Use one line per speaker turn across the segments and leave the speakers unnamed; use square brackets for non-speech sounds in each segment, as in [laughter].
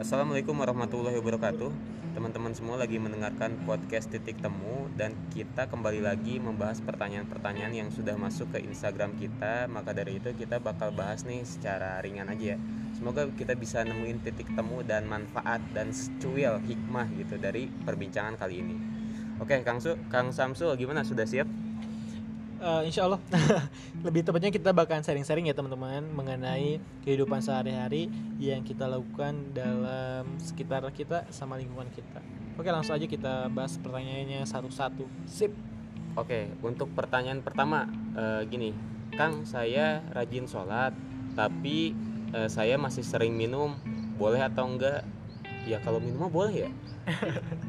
Assalamualaikum warahmatullahi wabarakatuh. Teman-teman semua lagi mendengarkan podcast Titik Temu Dan kita kembali lagi membahas pertanyaan-pertanyaan yang sudah masuk ke Instagram kita. Maka dari itu kita bakal bahas nih secara ringan aja ya. Semoga kita bisa nemuin titik temu dan manfaat dan secuil hikmah gitu dari perbincangan kali ini. Oke Kang, Su, Kang Samsul gimana? Sudah siap?
Uh, insya Allah [laughs] lebih tepatnya kita bakalan sharing-sharing ya teman-teman mengenai kehidupan sehari-hari yang kita lakukan dalam sekitar kita sama lingkungan kita. Oke langsung aja kita bahas pertanyaannya satu-satu. Sip.
Oke untuk pertanyaan pertama uh, gini, Kang saya rajin sholat tapi uh, saya masih sering minum boleh atau enggak? Ya kalau minum mah boleh ya.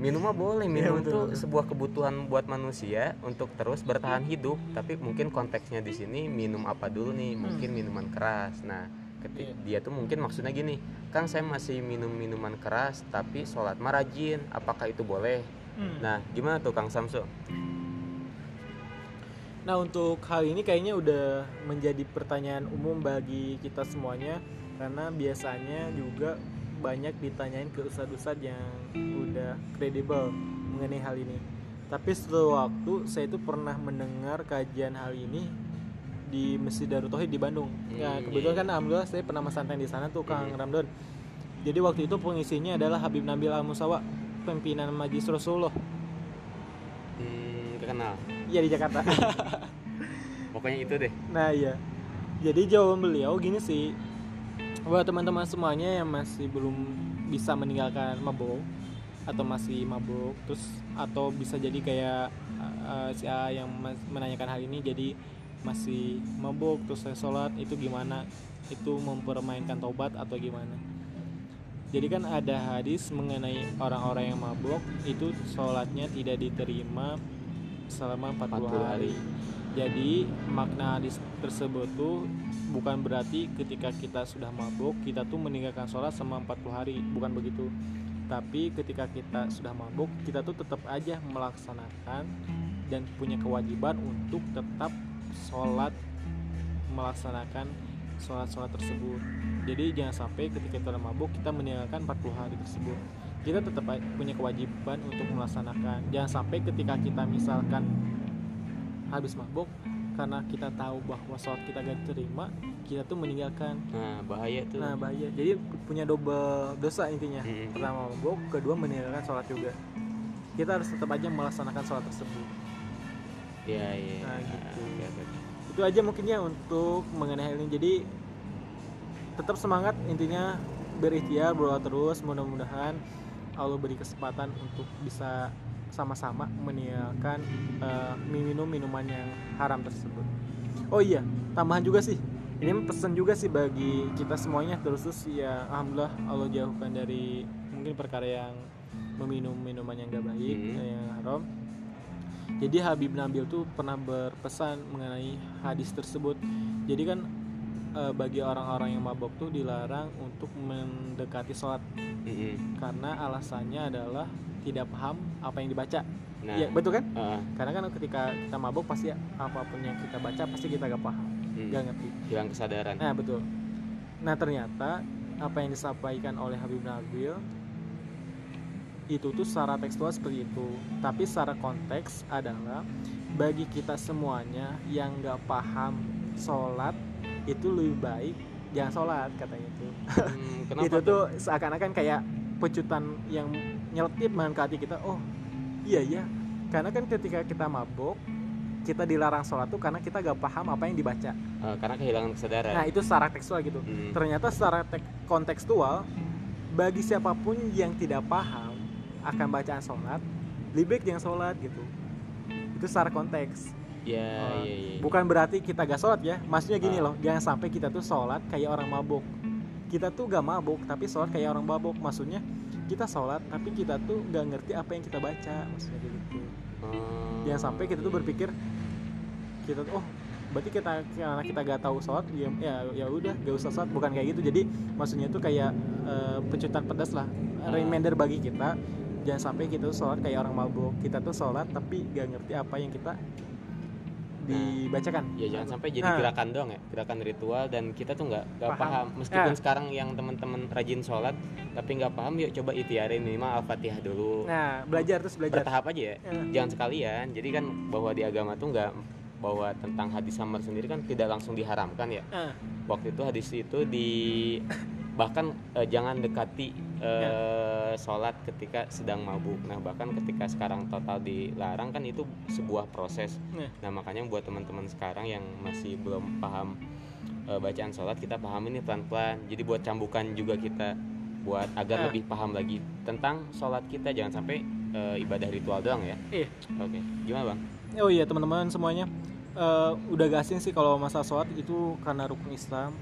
Minum mah boleh iya, minum itu sebuah kebutuhan buat manusia untuk terus bertahan hidup. Tapi mungkin konteksnya di sini minum apa dulu nih? Hmm. mungkin minuman keras. Nah ketika yeah. dia tuh mungkin maksudnya gini kang saya masih minum minuman keras tapi sholat mah rajin. Apakah itu boleh? Hmm. nah gimana tuh kang Samsu?
Nah untuk hal ini kayaknya udah menjadi pertanyaan umum bagi kita semuanya karena biasanya juga banyak ditanyain ke ustadz-ustadz yang udah kredibel mengenai hal ini tapi suatu waktu saya itu pernah mendengar kajian hal ini di Masjid Darut Tauhid di Bandung. Ya hmm, kebetulan iya. kan alhamdulillah saya pernah santai di sana tuh Kang hmm. Ramdon. Jadi waktu itu pengisinya adalah Habib Nabil Al Musawa, pimpinan Majlis Rasulullah.
Hmm, kenal.
Iya di Jakarta. [laughs]
Pokoknya itu deh.
Nah iya. Jadi jawaban beliau gini sih, buat teman-teman semuanya yang masih belum bisa meninggalkan mabuk atau masih mabuk terus atau bisa jadi kayak uh, si A yang menanyakan hal ini jadi masih mabuk terus saya sholat itu gimana? Itu mempermainkan tobat atau gimana? Jadi kan ada hadis mengenai orang-orang yang mabuk itu sholatnya tidak diterima selama 40, 40 hari. hari jadi makna hadis tersebut tuh bukan berarti ketika kita sudah mabuk kita tuh meninggalkan sholat selama 40 hari. Bukan begitu. Tapi ketika kita sudah mabuk kita tuh tetap aja melaksanakan dan punya kewajiban untuk tetap sholat melaksanakan sholat-sholat tersebut. Jadi jangan sampai ketika kita mabuk kita meninggalkan 40 hari tersebut. Kita tetap punya kewajiban untuk melaksanakan. Jangan sampai ketika kita misalkan habis mabuk karena kita tahu bahwa sholat kita gak diterima kita tuh meninggalkan.
Nah bahaya tuh.
Nah bahaya. Jadi punya double dosa intinya. Hmm. pertama mabuk kedua meninggalkan sholat juga. Kita harus tetap aja melaksanakan sholat tersebut.
Ya ya
nah gitu. ya, itu aja mungkinnya untuk mengenai hal ini. Jadi tetap semangat intinya berikhtiar berdoa terus. Mudah-mudahan Allah beri kesempatan untuk bisa sama-sama meninggalkan uh, minum minuman yang haram tersebut. Oh iya, tambahan juga sih. Ini pesan juga sih bagi kita semuanya terus ya alhamdulillah Allah jauhkan dari mungkin perkara yang meminum minuman yang gak baik hmm. yang haram. Jadi Habib Nabil tuh pernah berpesan mengenai hadis tersebut. Jadi kan e, bagi orang-orang yang mabok tuh dilarang untuk mendekati sholat -hmm. karena alasannya adalah tidak paham apa yang dibaca. Nah, ya betul kan? Uh, karena kan ketika kita mabuk pasti apa pun yang kita baca pasti kita gak paham hmm, gak ngerti.
Hilang kesadaran.
Nah betul. Nah ternyata apa yang disampaikan oleh Habib Nabil itu tuh secara tekstual seperti itu. Tapi secara konteks adalah bagi kita semuanya yang gak paham sholat itu lebih baik jangan sholat katanya [laughs] itu hmm, itu tuh? seakan-akan kayak pecutan yang nyeltip ke hati kita. Oh iya iya. Karena kan ketika kita mabuk kita dilarang sholat tuh karena kita gak paham apa yang dibaca.
Uh, karena kehilangan kesadaran.
Nah itu secara tekstual gitu. Hmm. ternyata secara kontekstual bagi siapa pun yang tidak paham akan bacaan sholat lebih baik jangan sholat gitu. Itu secara konteks.
Ya, uh, ya, ya,
bukan berarti kita gak sholat ya. Maksudnya gini uh. loh jangan sampai kita tuh sholat kayak orang mabuk kita tuh gak mabuk tapi sholat kayak orang mabuk maksudnya kita sholat tapi kita tuh nggak ngerti apa yang kita baca maksudnya gitu. Hmm. jangan sampai kita tuh berpikir kita tuh oh berarti kita karena kita gak tahu sholat ya ya, ya udah gak usah sholat. Bukan kayak gitu. Jadi maksudnya itu kayak uh, pecutan pedas lah reminder bagi kita. Jangan sampai kita tuh sholat kayak orang mabuk. Kita tuh sholat tapi gak ngerti apa yang kita dibacakan.
Ya jangan sampai jadi
Ah.
gerakan dong ya gerakan ritual dan kita tuh nggak nggak
Paham.
paham, meskipun
Ah.
sekarang yang teman-teman rajin sholat tapi nggak paham yuk coba itiarin minimal al-fatihah dulu.
Nah belajar terus belajar.
Bertahap aja ya.
Eh,
jangan sekalian. Jadi kan bahwa di agama tuh nggak bahwa tentang hadis samar sendiri kan tidak langsung diharamkan ya.
Eh,
waktu itu hadis itu di bahkan eh, jangan dekati eh, sholat ketika sedang mabuk. Nah bahkan ketika sekarang total dilarang kan itu sebuah proses.
Nah.
nah makanya buat teman-teman sekarang yang masih belum paham eh, bacaan sholat kita paham ini pelan-pelan. Jadi buat cambukan juga kita buat agar
Ah.
lebih paham lagi tentang sholat kita. Jangan sampai eh, ibadah ritual doang ya.
Iya.
oke. Gimana bang?
Oh iya teman-teman semuanya. Eh, udah gak asing sih kalau masalah sholat itu karena rukun Islam.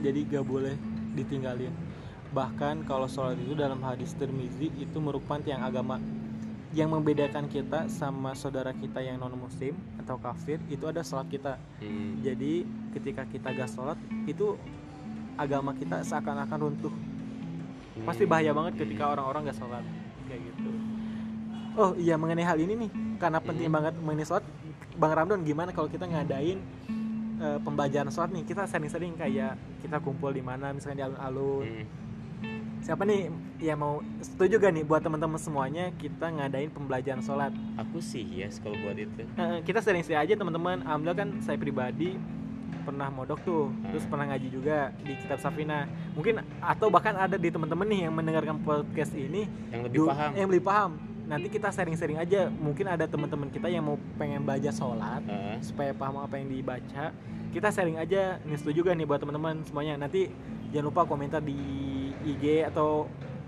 Jadi gak boleh ditinggalin bahkan kalau sholat itu dalam hadis Tirmizi itu merupakan tiang agama. Yang membedakan kita sama saudara kita yang non muslim atau kafir itu ada sholat kita.
Hmm,
jadi ketika kita gak sholat itu agama kita seakan-akan runtuh. Pasti
hmm,
bahaya banget ketika orang-orang gak sholat kayak gitu. Oh iya mengenai hal ini nih karena penting
Hmm.
banget mengenai sholat bang Ramdan gimana kalau kita ngadain eh, pembelajaran sholat nih? Kita sering-sering kayak kita kumpul di mana misalnya di alun-alun.
Hmm.
Siapa nih yang mau setuju gak nih buat teman-teman semuanya kita ngadain pembelajaran sholat?
Aku sih yes kalau buat itu.
Kita sering-sering aja teman-teman. Alhamdulillah kan saya pribadi pernah modok tuh terus
Hmm.
pernah ngaji juga di kitab Safina. Mungkin atau bahkan ada di teman-teman nih yang mendengarkan podcast ini
yang lebih paham.
yang lebih paham. Nanti kita sharing-sharing aja. Mungkin ada teman-teman kita yang mau pengen belajar sholat
Heeh.
supaya paham apa yang dibaca. Kita sharing aja. Nih setuju gak nih buat teman-teman semuanya? Nanti jangan lupa komentar di IG atau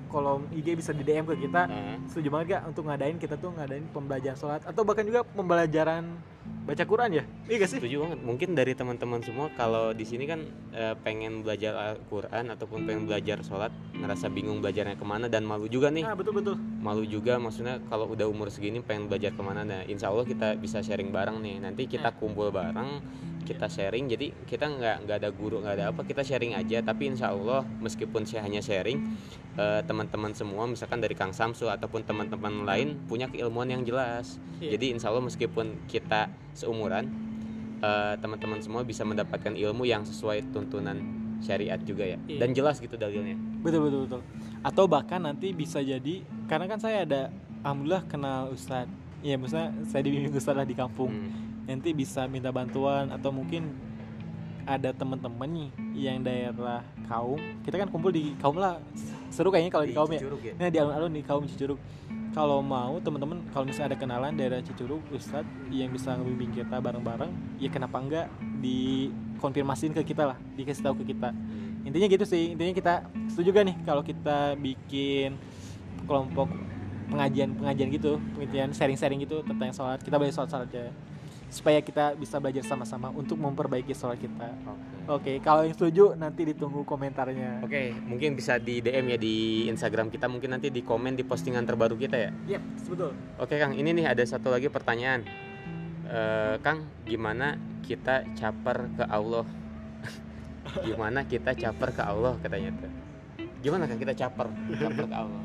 kolom IG bisa di DM ke kita.
Heeh.
setuju banget gak untuk ngadain kita tuh ngadain pembelajaran sholat atau bahkan juga pembelajaran baca Quran ya? Iya gak sih?
Setuju banget. Mungkin dari teman-teman semua kalau di sini kan eh, pengen belajar Al-Quran ataupun pengen belajar sholat ngerasa bingung belajarnya ke mana dan malu juga nih.
Nah betul betul.
Malu juga maksudnya kalau udah umur segini pengen belajar ke mana. Nah insya Allah kita bisa sharing bareng nih. Nanti kita kumpul bareng kita sharing. Jadi kita nggak nggak ada guru nggak ada apa kita sharing aja. Tapi insya Allah meskipun saya hanya sharing eh, teman-teman semua misalkan dari Kang Samsul ataupun teman-teman lain punya keilmuan yang jelas.
Iya.
jadi insya Allah meskipun kita seumuran eh, teman-teman semua bisa mendapatkan ilmu yang sesuai tuntunan syariat juga ya.
Iya.
dan jelas gitu dalilnya.
Betul betul betul. Atau bahkan nanti bisa jadi karena kan saya ada alhamdulillah kenal ustadz. Ya maksudnya saya dibimbing ustadz lah di kampung.
Hmm.
Nanti bisa minta bantuan atau mungkin ada teman-teman nih yang daerah kaum. Kita kan kumpul di kaum lah. Seru kayaknya kalau di kaum ya.
Ya?
Nah di alun-alun di kaum Cicurug kalau mau teman-teman kalau misalnya ada kenalan daerah Cicurug Ustadz yang bisa ngebimbing kita bareng-bareng ya kenapa enggak dikonfirmasiin ke kita lah dikasih tahu ke kita.
Hmm.
intinya gitu sih. Intinya kita setuju gak nih kalau kita bikin kelompok pengajian pengajian gitu pengajian sharing-sharing gitu tentang sholat. Kita belajar sholat sholat aja supaya kita bisa belajar sama-sama untuk memperbaiki sholat kita
Oke.
oke kalau yang setuju nanti ditunggu komentarnya
Oke, mungkin bisa di DM ya di Instagram kita, mungkin nanti di komen di postingan terbaru kita ya.
Yap, betul.
Oke Kang, ini nih ada satu lagi pertanyaan. Eh, Kang, gimana kita caper ke Allah? [laughs] gimana kita caper ke Allah katanya tuh? Gimana Kang kita caper, caper ke Allah?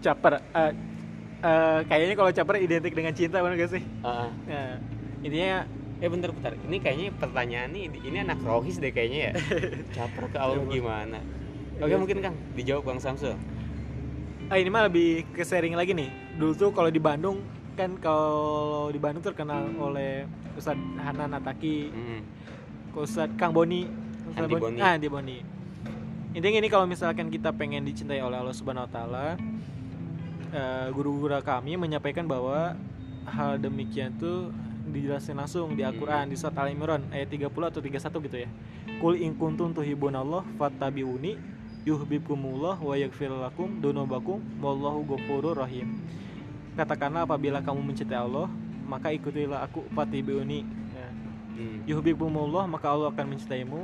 Caper. eh, eh, kayaknya kalau caper identik dengan cinta benar gak sih?
Ah,
Nah, intinya
eh bentar bentar, ini kayaknya pertanyaan nih, ini anak rohis deh kayaknya ya. [laughs] caper ke Allah gimana? Oke mungkin Kang, dijawab Bang Samsul.
ah, ini mah lebih ke sharing lagi nih. Dulu tuh kalau di Bandung kan kalau di Bandung terkenal oleh Ustadz Hanan Ataki,
Hmm.
Ustadz Kang Boni, Ustadz
Andi Boni.
Ah, Andi Boni. Intinya ini kalau misalkan kita pengen dicintai oleh Allah Subhanahu Wa Taala, eh, guru-guru kami menyampaikan bahwa hal demikian tuh dijelasin langsung di Al-Quran di surat Al-Imran ayat 30 atau 31 gitu ya. Kul in kuntum tuhibunallah fattabi'uni yuhibbukumullah wa yaghfir lakum dunubakum wallahu ghafurur rahim. Katakanlah apabila kamu mencintai Allah, maka ikutilah aku fattabi'uni. Ya
Hmm.
yuhibbukumullah maka Allah akan mencintaimu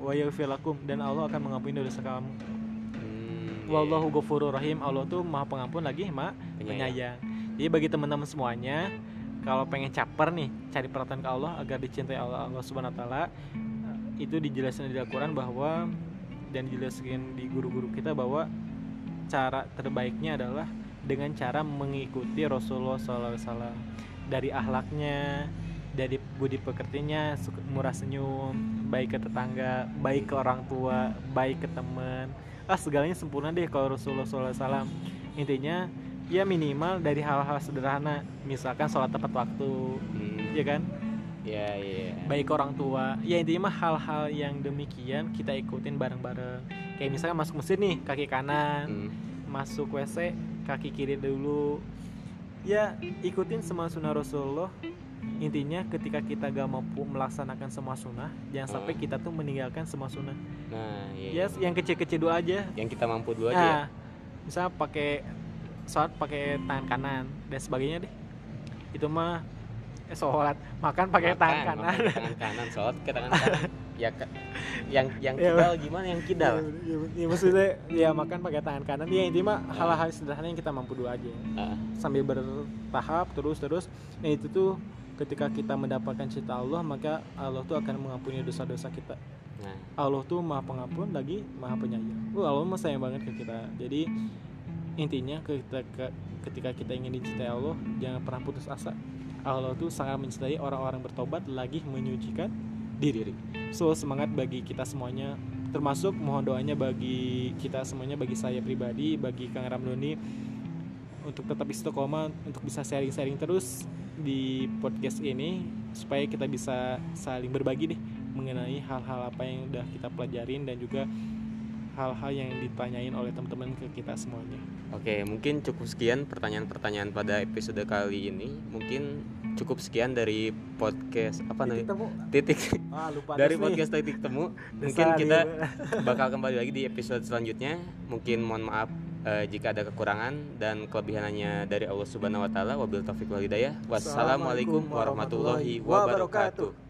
wa yaghfir lakum dan Allah akan mengampuni dosa kamu. Wallahu ghafurur rahim. Allah tuh Maha Pengampun lagi Maha
Penyayang.
Penyayang. Jadi bagi teman-teman semuanya kalau pengen caper nih, cari perhatian ke Allah agar dicintai Allah Allah Subhanahu wa taala itu dijelaskan di Al-Qur'an bahwa dan dijelaskan di guru-guru kita bahwa cara terbaiknya adalah dengan cara mengikuti Rasulullah SAW dari ahlaknya dari budi pekertinya murah senyum baik ke tetangga baik ke orang tua baik ke teman ah segalanya sempurna deh kalau Rasulullah SAW intinya ya minimal dari hal-hal sederhana. Misalkan sholat tepat waktu
Hmm,
ya kan?
Ya ya.
Baik orang tua. Ya intinya mah hal-hal yang demikian kita ikutin bareng-bareng. Kayak misalkan masuk mesin nih kaki kanan.
Hmm,
masuk WC kaki kiri dulu. Ya ikutin semua sunnah Rasulullah intinya ketika kita gak mampu melaksanakan semua sunnah jangan sampai
Hmm.
kita tuh meninggalkan semua sunnah.
Nah
ya
ya,
yang kecil-kecil dulu aja.
Yang kita mampu dulu aja ya.
nah misalnya pakai sholat pakai tangan kanan dan sebagainya deh. Itu mah eh, sholat. Makan pakai tangan
Makan,
kanan.
makan tangan kanan sholat ke tangan kanan. [laughs] Ya ke- yang yang
Ya,
kidal gimana? Yang kidal?
Ya, ya, maksudnya ya makan pakai tangan kanan. Ya intinya mah hal-hal sederhana yang kita mampu dulu aja.
Ah,
sambil bertahap terus terus nah itu tuh ketika kita mendapatkan cinta Allah maka Allah tuh akan mengampuni dosa-dosa kita.
Nah.
Allah tuh maha pengampun lagi maha penyayang. Wah, Allah mah sayang banget ke kita. Jadi intinya ketika ketika kita ingin dicintai Allah jangan pernah putus asa. Allah tuh sangat mencintai orang-orang bertobat lagi menyucikan diri. So semangat bagi kita semuanya. Termasuk mohon doanya bagi kita semuanya bagi saya pribadi bagi Kang Ramdoni untuk tetap istiqomah untuk bisa sharing-sharing terus di podcast ini supaya kita bisa saling berbagi deh mengenai hal-hal apa yang udah kita pelajarin dan juga hal-hal yang ditanyain oleh teman-teman ke kita semuanya.
Oke, mungkin cukup sekian pertanyaan-pertanyaan pada episode kali ini. Mungkin cukup sekian dari podcast apa namanya? Titik
Ah, lupa [laughs]
dari
terus nih.
podcast titik temu. [laughs] Mungkin kita
nih.
bakal kembali lagi di episode selanjutnya. Mungkin mohon maaf eh, jika ada kekurangan dan kelebihannya dari Allah Subhanahu wa taala. Wabil taufiq wal hidayah. Wassalamualaikum warahmatullahi wabarakatuh.